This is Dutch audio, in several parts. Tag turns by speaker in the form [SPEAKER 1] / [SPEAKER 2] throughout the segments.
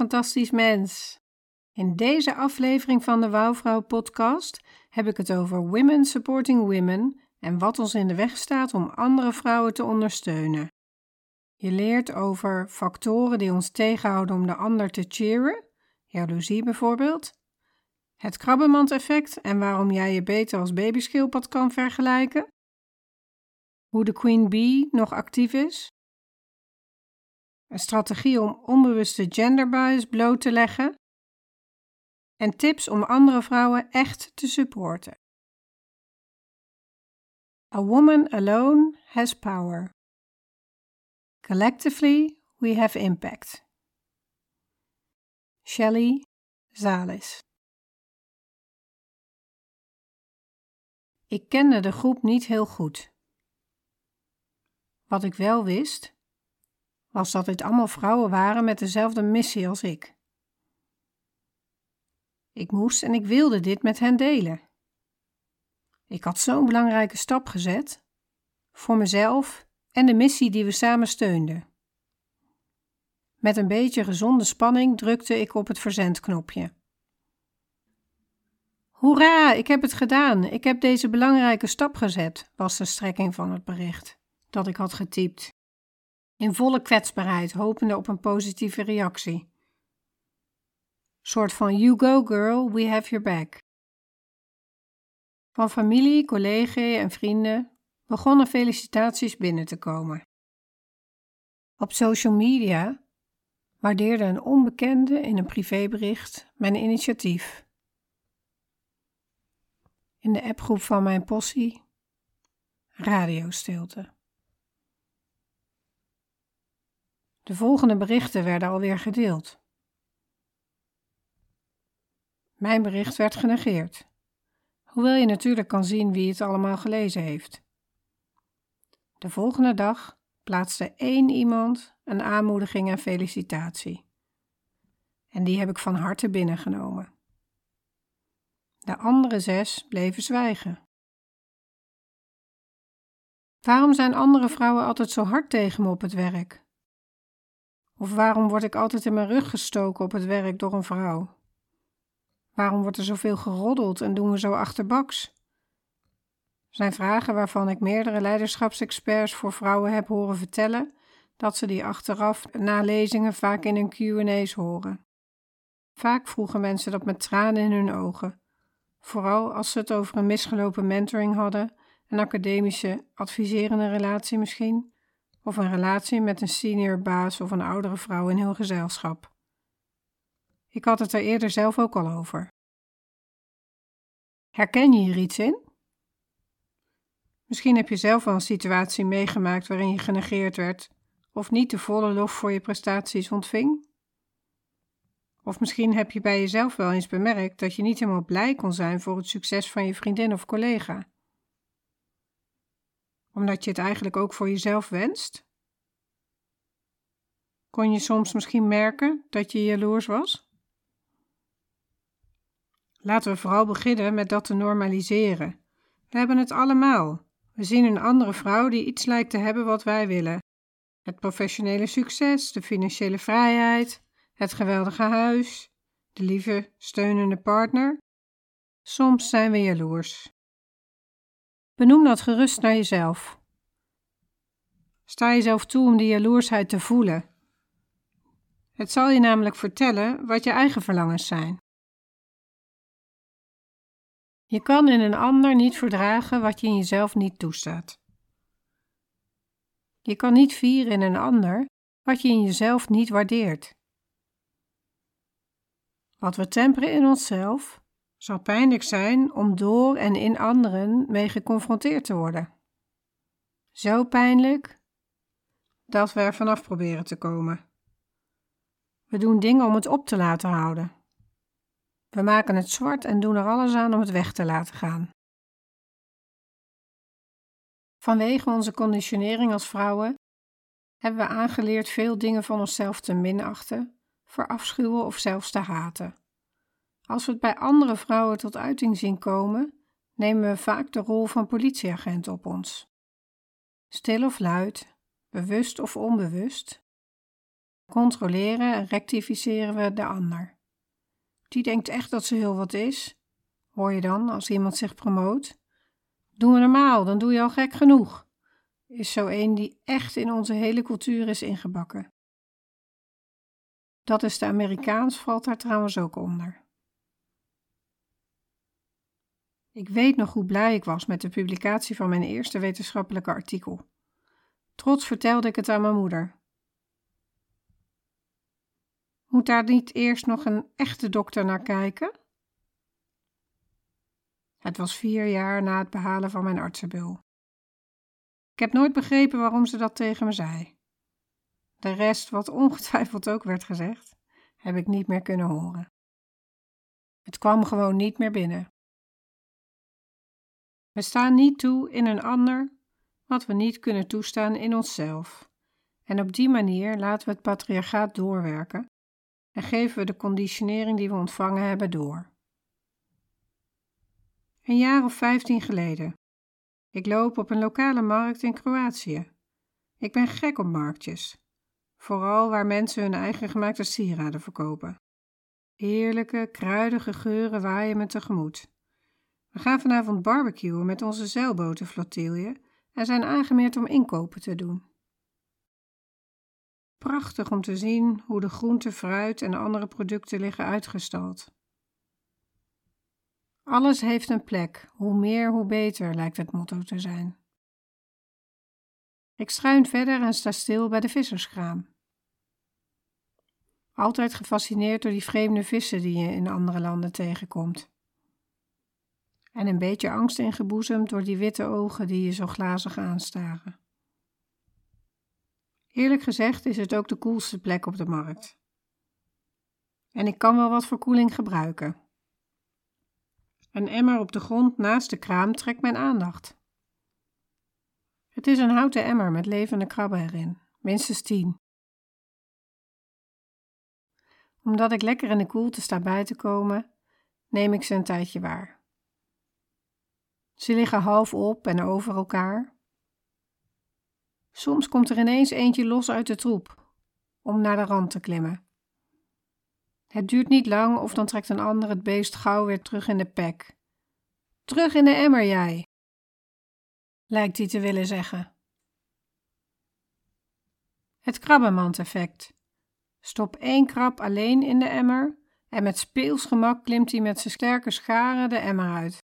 [SPEAKER 1] Fantastisch mens! In deze aflevering van de Wouwvrouw podcast heb ik het over Women Supporting Women en wat ons in de weg staat om andere vrouwen te ondersteunen. Je leert over factoren die ons tegenhouden om de ander te cheeren, jaloezie bijvoorbeeld, het krabbenmand-effect en waarom jij je beter als babyschildpad kan vergelijken, hoe de queen bee nog actief is, een strategie om onbewuste genderbias bloot te leggen en tips om andere vrouwen echt te supporten. A woman alone has power. Collectively we have impact. Shelley Zalis. Ik kende de groep niet heel goed. Wat ik wel wist, was dat dit allemaal vrouwen waren met dezelfde missie als ik. Ik moest en ik wilde dit met hen delen. Ik had zo'n belangrijke stap gezet voor mezelf en de missie die we samen steunden. Met een beetje gezonde spanning drukte ik op het verzendknopje. Hoera, ik heb het gedaan. Ik heb deze belangrijke stap gezet, was de strekking van het bericht dat ik had getypt. In volle kwetsbaarheid, hopende op een positieve reactie soort van you go girl, we have your back. Van familie, collega's en vrienden begonnen felicitaties binnen te komen. Op social media waardeerde een onbekende in een privébericht mijn initiatief. In de appgroep van mijn possie radiostilte. De volgende berichten werden alweer gedeeld. Mijn bericht werd genegeerd, hoewel je natuurlijk kan zien wie het allemaal gelezen heeft. De volgende dag plaatste één iemand een aanmoediging en felicitatie. En die heb ik van harte binnengenomen. De andere zes bleven zwijgen. Waarom zijn andere vrouwen altijd zo hard tegen me op het werk? Of waarom word ik altijd in mijn rug gestoken op het werk door een vrouw? Waarom wordt er zoveel geroddeld en doen we zo achterbaks? Er zijn vragen waarvan ik meerdere leiderschapsexperts voor vrouwen heb horen vertellen dat ze die achteraf na lezingen vaak in hun QA's horen. Vaak vroegen mensen dat met tranen in hun ogen, vooral als ze het over een misgelopen mentoring hadden, een academische adviserende relatie misschien, of een relatie met een senior baas of een oudere vrouw in hun gezelschap. Ik had het er eerder zelf ook al over. Herken je hier iets in? Misschien heb je zelf wel een situatie meegemaakt waarin je genegeerd werd of niet de volle lof voor je prestaties ontving. Of misschien heb je bij jezelf wel eens bemerkt dat je niet helemaal blij kon zijn voor het succes van je vriendin of collega. Omdat je het eigenlijk ook voor jezelf wenst? Kon je soms misschien merken dat je jaloers was? Laten we vooral beginnen met dat te normaliseren. We hebben het allemaal. We zien een andere vrouw die iets lijkt te hebben wat wij willen. Het professionele succes, de financiële vrijheid, het geweldige huis, de lieve, steunende partner. Soms zijn we jaloers. Benoem dat gerust naar jezelf. Sta jezelf toe om die jaloersheid te voelen. Het zal je namelijk vertellen wat je eigen verlangens zijn. Je kan in een ander niet verdragen wat je in jezelf niet toestaat. Je kan niet vieren in een ander wat je in jezelf niet waardeert. Wat we temperen in onszelf zal pijnlijk zijn om door en in anderen mee geconfronteerd te worden. Zo pijnlijk dat we er vanaf proberen te komen. We doen dingen om het op te laten houden. We maken het zwart en doen er alles aan om het weg te laten gaan. Vanwege onze conditionering als vrouwen hebben we aangeleerd veel dingen van onszelf te minachten, verafschuwen of zelfs te haten. Als we het bij andere vrouwen tot uiting zien komen, nemen we vaak de rol van politieagent op ons. Stil of luid, bewust of onbewust, controleren en rectificeren we de ander. Die denkt echt dat ze heel wat is. Hoor je dan als iemand zich promoot? Doe we normaal, dan doe je al gek genoeg. Is zo een die echt in onze hele cultuur is ingebakken. Dat is de Amerikaans, valt daar trouwens ook onder. Ik weet nog hoe blij ik was met de publicatie van mijn eerste wetenschappelijke artikel. Trots vertelde ik het aan mijn moeder. Moet daar niet eerst nog een echte dokter naar kijken? Het was vier jaar na het behalen van mijn artsenbul. Ik heb nooit begrepen waarom ze dat tegen me zei. De rest, wat ongetwijfeld ook werd gezegd, heb ik niet meer kunnen horen. Het kwam gewoon niet meer binnen. We staan niet toe in een ander wat we niet kunnen toestaan in onszelf. En op die manier laten we het patriarchaat doorwerken en geven we de conditionering die we ontvangen hebben door. Een jaar of vijftien geleden. Ik loop op een lokale markt in Kroatië. Ik ben gek op marktjes, vooral waar mensen hun eigen gemaakte sieraden verkopen. Heerlijke, kruidige geuren waaien me tegemoet. We gaan vanavond barbecuen met onze zeilbotenflotilje en zijn aangemeerd om inkopen te doen. Prachtig om te zien hoe de groente, fruit en andere producten liggen uitgestald. Alles heeft een plek, hoe meer hoe beter lijkt het motto te zijn. Ik schuin verder en sta stil bij de visserskraam. Altijd gefascineerd door die vreemde vissen die je in andere landen tegenkomt. En een beetje angst ingeboezemd door die witte ogen die je zo glazig aanstaren. Eerlijk gezegd is het ook de koelste plek op de markt. En ik kan wel wat verkoeling gebruiken. Een emmer op de grond naast de kraam trekt mijn aandacht. Het is een houten emmer met levende krabben erin, minstens tien. Omdat ik lekker in de koelte sta bij te komen, neem ik ze een tijdje waar. Ze liggen half op en over elkaar, Soms komt er ineens eentje los uit de troep om naar de rand te klimmen. Het duurt niet lang of dan trekt een ander het beest gauw weer terug in de pek. Terug in de emmer, jij, lijkt hij te willen zeggen. Het krabbenmand-effect. Stop één krab alleen in de emmer en met speels gemak klimt hij met zijn sterke scharen de emmer uit.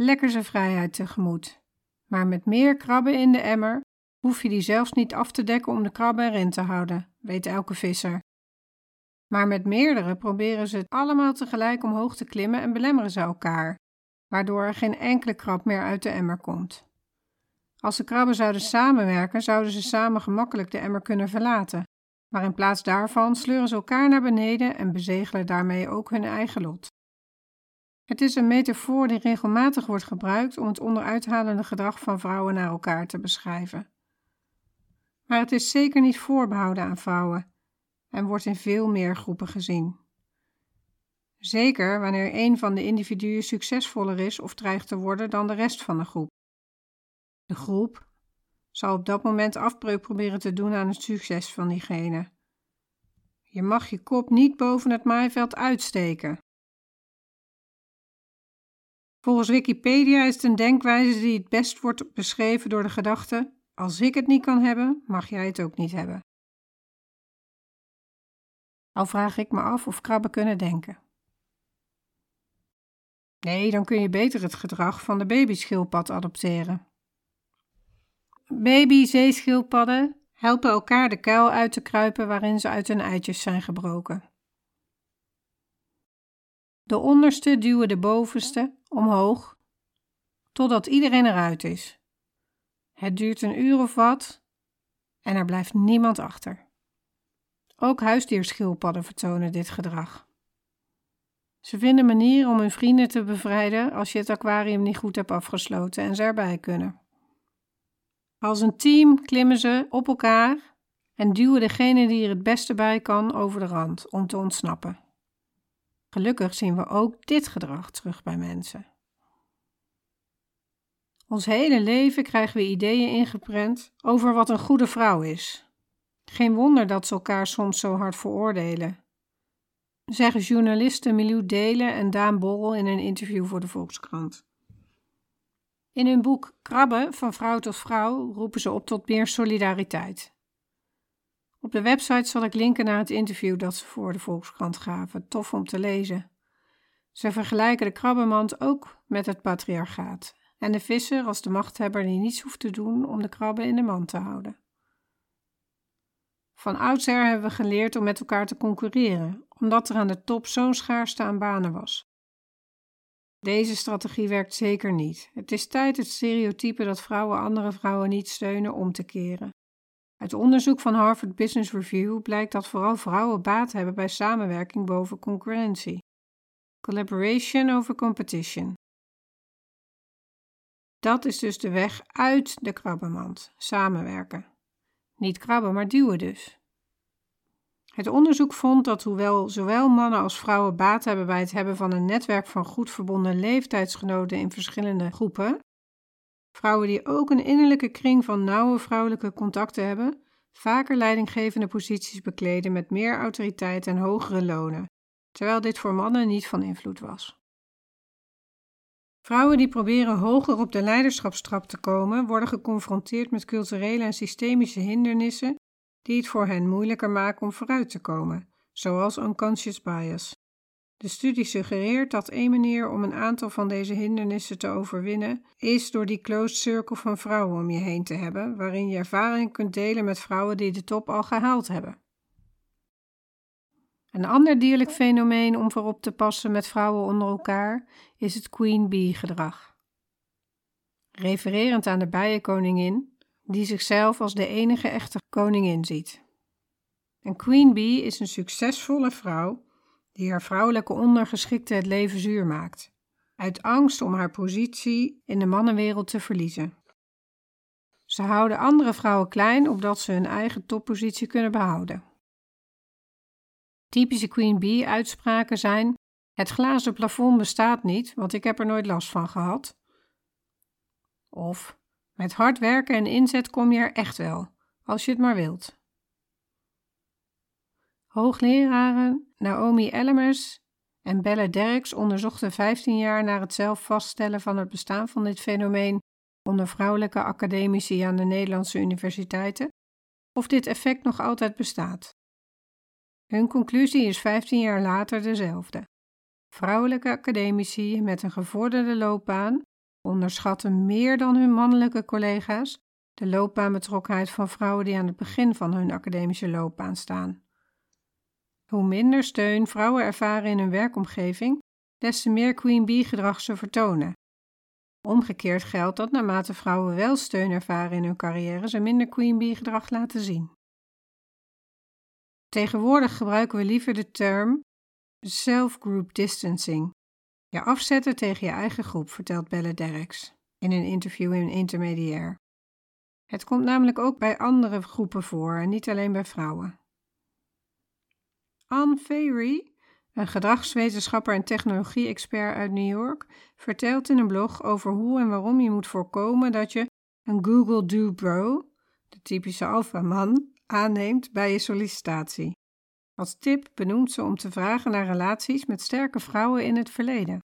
[SPEAKER 1] Lekker zijn vrijheid tegemoet. Maar met meer krabben in de emmer hoef je die zelfs niet af te dekken om de krabben erin te houden, weet elke visser. Maar met meerdere proberen ze het allemaal tegelijk omhoog te klimmen en belemmeren ze elkaar, waardoor er geen enkele krab meer uit de emmer komt. Als de krabben zouden samenwerken, zouden ze samen gemakkelijk de emmer kunnen verlaten, maar in plaats daarvan sleuren ze elkaar naar beneden en bezegelen daarmee ook hun eigen lot. Het is een metafoor die regelmatig wordt gebruikt om het onderuithalende gedrag van vrouwen naar elkaar te beschrijven. Maar het is zeker niet voorbehouden aan vrouwen en wordt in veel meer groepen gezien. Zeker wanneer een van de individuen succesvoller is of dreigt te worden dan de rest van de groep. De groep zal op dat moment afbreuk proberen te doen aan het succes van diegene. Je mag je kop niet boven het maaiveld uitsteken. Volgens Wikipedia is het een denkwijze die het best wordt beschreven door de gedachte: als ik het niet kan hebben, mag jij het ook niet hebben. Al vraag ik me af of krabben kunnen denken. Nee, dan kun je beter het gedrag van de babyschildpad adopteren. Baby-zeeschildpadden helpen elkaar de kuil uit te kruipen waarin ze uit hun eitjes zijn gebroken. De onderste duwen de bovenste omhoog totdat iedereen eruit is. Het duurt een uur of wat en er blijft niemand achter. Ook huisdierschildpadden vertonen dit gedrag. Ze vinden manieren om hun vrienden te bevrijden als je het aquarium niet goed hebt afgesloten en ze erbij kunnen. Als een team klimmen ze op elkaar en duwen degene die er het beste bij kan over de rand om te ontsnappen. Gelukkig zien we ook dit gedrag terug bij mensen. Ons hele leven krijgen we ideeën ingeprent over wat een goede vrouw is. Geen wonder dat ze elkaar soms zo hard veroordelen. Zeggen journalisten Milieu Delen en Daan Borrel in een interview voor de Volkskrant. In hun boek Krabben van vrouw tot vrouw roepen ze op tot meer solidariteit. Op de website zal ik linken naar het interview dat ze voor de Volkskrant gaven. Tof om te lezen. Ze vergelijken de krabbenmand ook met het patriarchaat en de visser als de machthebber die niets hoeft te doen om de krabben in de mand te houden. Van oudsher hebben we geleerd om met elkaar te concurreren, omdat er aan de top zo'n schaarste aan banen was. Deze strategie werkt zeker niet. Het is tijd het stereotype dat vrouwen andere vrouwen niet steunen om te keren. Uit onderzoek van Harvard Business Review blijkt dat vooral vrouwen baat hebben bij samenwerking boven concurrentie. Collaboration over competition. Dat is dus de weg uit de krabbenmand: samenwerken. Niet krabben, maar duwen dus. Het onderzoek vond dat hoewel zowel mannen als vrouwen baat hebben bij het hebben van een netwerk van goed verbonden leeftijdsgenoten in verschillende groepen, vrouwen die ook een innerlijke kring van nauwe vrouwelijke contacten hebben, vaker leidinggevende posities bekleden met meer autoriteit en hogere lonen, terwijl dit voor mannen niet van invloed was. Vrouwen die proberen hoger op de leiderschapstrap te komen, worden geconfronteerd met culturele en systemische hindernissen die het voor hen moeilijker maken om vooruit te komen, zoals unconscious bias. De studie suggereert dat één manier om een aantal van deze hindernissen te overwinnen is door die closed circle van vrouwen om je heen te hebben, waarin je ervaring kunt delen met vrouwen die de top al gehaald hebben. Een ander dierlijk fenomeen om voorop te passen met vrouwen onder elkaar is het queen bee gedrag. Refererend aan de bijenkoningin, die zichzelf als de enige echte koningin ziet. Een queen bee is een succesvolle vrouw die haar vrouwelijke ondergeschikte het leven zuur maakt, uit angst om haar positie in de mannenwereld te verliezen. Ze houden andere vrouwen klein opdat ze hun eigen toppositie kunnen behouden. Typische Queen Bee uitspraken zijn: Het glazen plafond bestaat niet, want ik heb er nooit last van gehad. Of met hard werken en inzet kom je er echt wel, als je het maar wilt. Hoogleraren Naomi Ellemers en Belle Derks onderzochten 15 jaar naar het zelf vaststellen van het bestaan van dit fenomeen onder vrouwelijke academici aan de Nederlandse universiteiten, of dit effect nog altijd bestaat. Hun conclusie is 15 jaar later dezelfde. Vrouwelijke academici met een gevorderde loopbaan onderschatten meer dan hun mannelijke collega's de loopbaanbetrokkenheid van vrouwen die aan het begin van hun academische loopbaan staan. Hoe minder steun vrouwen ervaren in hun werkomgeving, des te meer Queen Bee gedrag ze vertonen. Omgekeerd geldt dat naarmate vrouwen wel steun ervaren in hun carrière, ze minder Queen Bee gedrag laten zien. Tegenwoordig gebruiken we liever de term self-group distancing, Je afzetten tegen je eigen groep, vertelt Belle Derricks in een interview in Intermediair. Het komt namelijk ook bij andere groepen voor en niet alleen bij vrouwen. Anne Fairy, een gedragswetenschapper en technologie-expert uit New York, vertelt in een blog over hoe en waarom je moet voorkomen dat je een Google Do Bro, de typische alpha-man, aanneemt bij je sollicitatie. Als tip benoemt ze om te vragen naar relaties met sterke vrouwen in het verleden.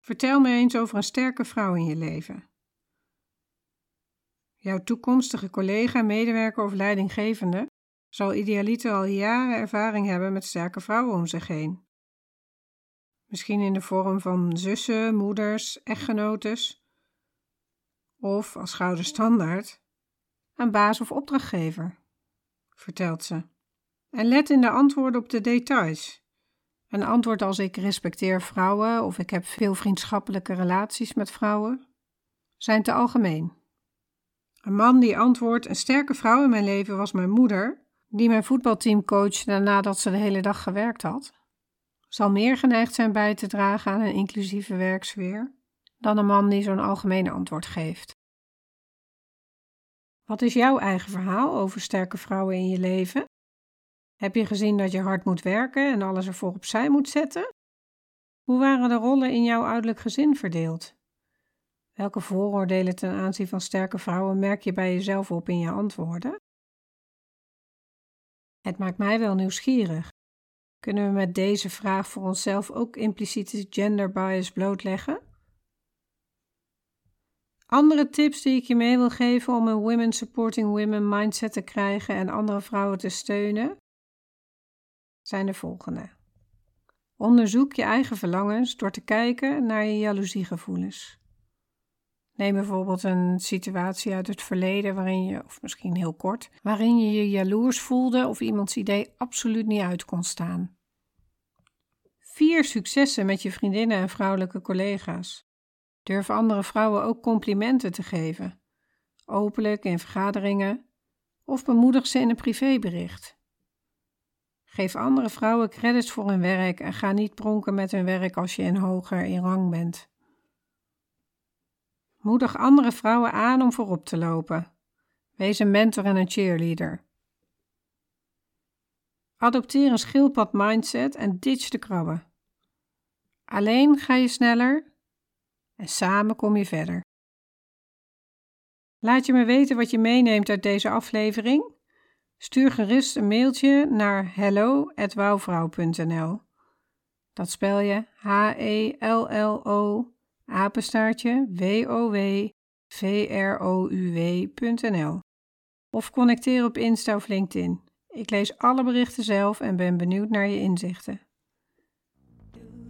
[SPEAKER 1] Vertel me eens over een sterke vrouw in je leven. Jouw toekomstige collega, medewerker of leidinggevende zal idealiter al jaren ervaring hebben met sterke vrouwen om zich heen. Misschien in de vorm van zussen, moeders, echtgenotes. Of als gouden standaard, een baas of opdrachtgever, vertelt ze. En let in de antwoorden op de details. Een antwoord als ik respecteer vrouwen of ik heb veel vriendschappelijke relaties met vrouwen zijn te algemeen. Een man die antwoordt: Een sterke vrouw in mijn leven was mijn moeder, die mijn voetbalteam coachte nadat ze de hele dag gewerkt had, zal meer geneigd zijn bij te dragen aan een inclusieve werksfeer dan een man die zo'n algemene antwoord geeft. Wat is jouw eigen verhaal over sterke vrouwen in je leven? Heb je gezien dat je hard moet werken en alles ervoor opzij moet zetten? Hoe waren de rollen in jouw ouderlijk gezin verdeeld? Welke vooroordelen ten aanzien van sterke vrouwen merk je bij jezelf op in je antwoorden? Het maakt mij wel nieuwsgierig. Kunnen we met deze vraag voor onszelf ook impliciete gender bias blootleggen? Andere tips die ik je mee wil geven om een Women Supporting Women mindset te krijgen en andere vrouwen te steunen, zijn de volgende. Onderzoek je eigen verlangens door te kijken naar je jaloeziegevoelens. Neem bijvoorbeeld een situatie uit het verleden waarin je, of misschien heel kort, waarin je je jaloers voelde of iemands idee absoluut niet uit kon staan. Vier successen met je vriendinnen en vrouwelijke collega's. Durf andere vrouwen ook complimenten te geven, openlijk in vergaderingen, of bemoedig ze in een privébericht. Geef andere vrouwen credits voor hun werk en ga niet pronken met hun werk als je in hoger in rang bent. Moedig andere vrouwen aan om voorop te lopen. Wees een mentor en een cheerleader. Adopteer een schildpad mindset en ditch de krabben. Alleen ga je sneller en samen kom je verder. Laat je me weten wat je meeneemt uit deze aflevering. Stuur gerust een mailtje naar hello@wouwvrouw.nl. Dat spel je H-E-L-L-O apenstaartje www.vrouw.nl of connecteer op Insta of LinkedIn. Ik lees alle berichten zelf en ben benieuwd naar je inzichten.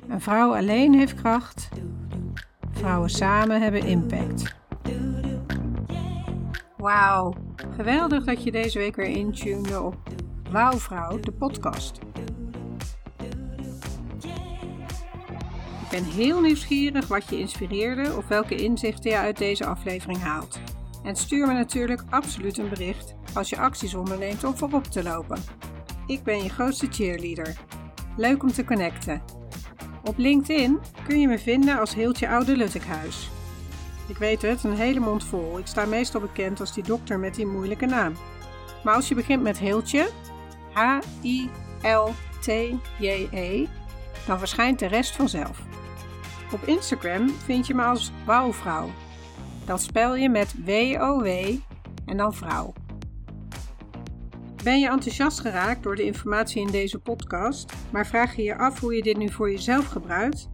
[SPEAKER 1] Een vrouw alleen heeft kracht. Vrouwen samen hebben impact. Wauw, geweldig dat je deze week weer intunede op Wauwvrouw, de podcast. Ben heel nieuwsgierig wat je inspireerde of welke inzichten je uit deze aflevering haalt. En stuur me natuurlijk absoluut een bericht als je acties onderneemt om voorop te lopen. Ik ben je grootste cheerleader. Leuk om te connecten. Op LinkedIn kun je me vinden als Heeltje Oude Luttekhuis. Ik weet het, een hele mond vol. Ik sta meestal bekend als die dokter met die moeilijke naam. Maar als je begint met Heeltje, H-I-L-T-J-E, dan verschijnt de rest vanzelf. Op Instagram vind je me als Wouwvrouw. Dat spel je met W-O-W en dan vrouw. Ben je enthousiast geraakt door de informatie in deze podcast, maar vraag je je af hoe je dit nu voor jezelf gebruikt?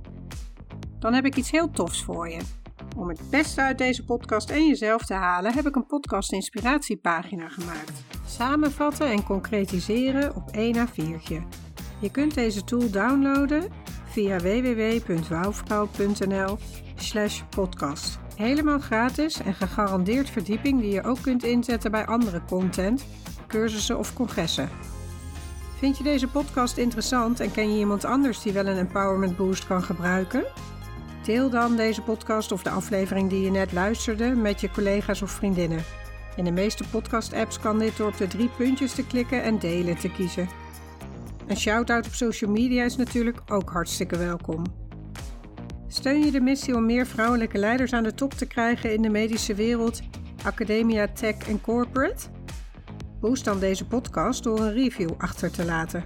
[SPEAKER 1] Dan heb ik iets heel tofs voor je. Om het beste uit deze podcast en jezelf te halen, heb ik een podcast inspiratiepagina gemaakt. Samenvatten en concretiseren op 1 A4'tje. Je kunt deze tool downloaden via www.wouwvrouw.nl podcast. Helemaal gratis en gegarandeerd verdieping die je ook kunt inzetten bij andere content, cursussen of congressen. Vind je deze podcast interessant en ken je iemand anders die wel een empowerment boost kan gebruiken? Deel dan deze podcast of de aflevering die je net luisterde met je collega's of vriendinnen. In de meeste podcast-apps kan dit door op de drie puntjes te klikken en delen te kiezen. Een shout-out op social media is natuurlijk ook hartstikke welkom. Steun je de missie om meer vrouwelijke leiders aan de top te krijgen in de medische wereld, academia, tech en corporate? Boost dan deze podcast door een review achter te laten.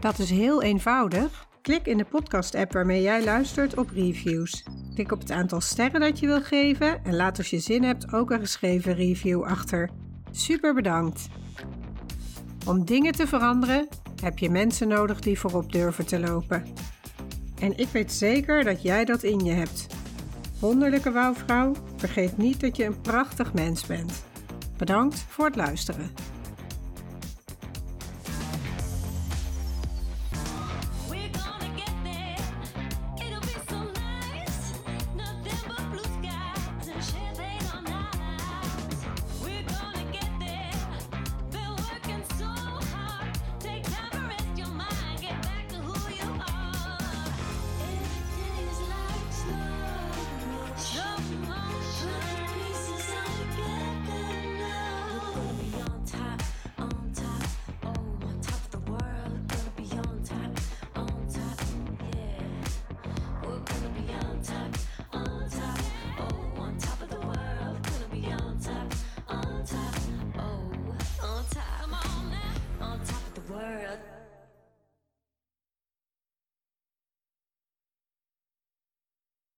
[SPEAKER 1] Dat is heel eenvoudig. Klik in de podcast-app waarmee jij luistert op reviews. Klik op het aantal sterren dat je wil geven en laat als je zin hebt ook een geschreven review achter. Super bedankt! Om dingen te veranderen heb je mensen nodig die voorop durven te lopen. En ik weet zeker dat jij dat in je hebt. Wonderlijke wouwvrouw, vergeet niet dat je een prachtig mens bent. Bedankt voor het luisteren.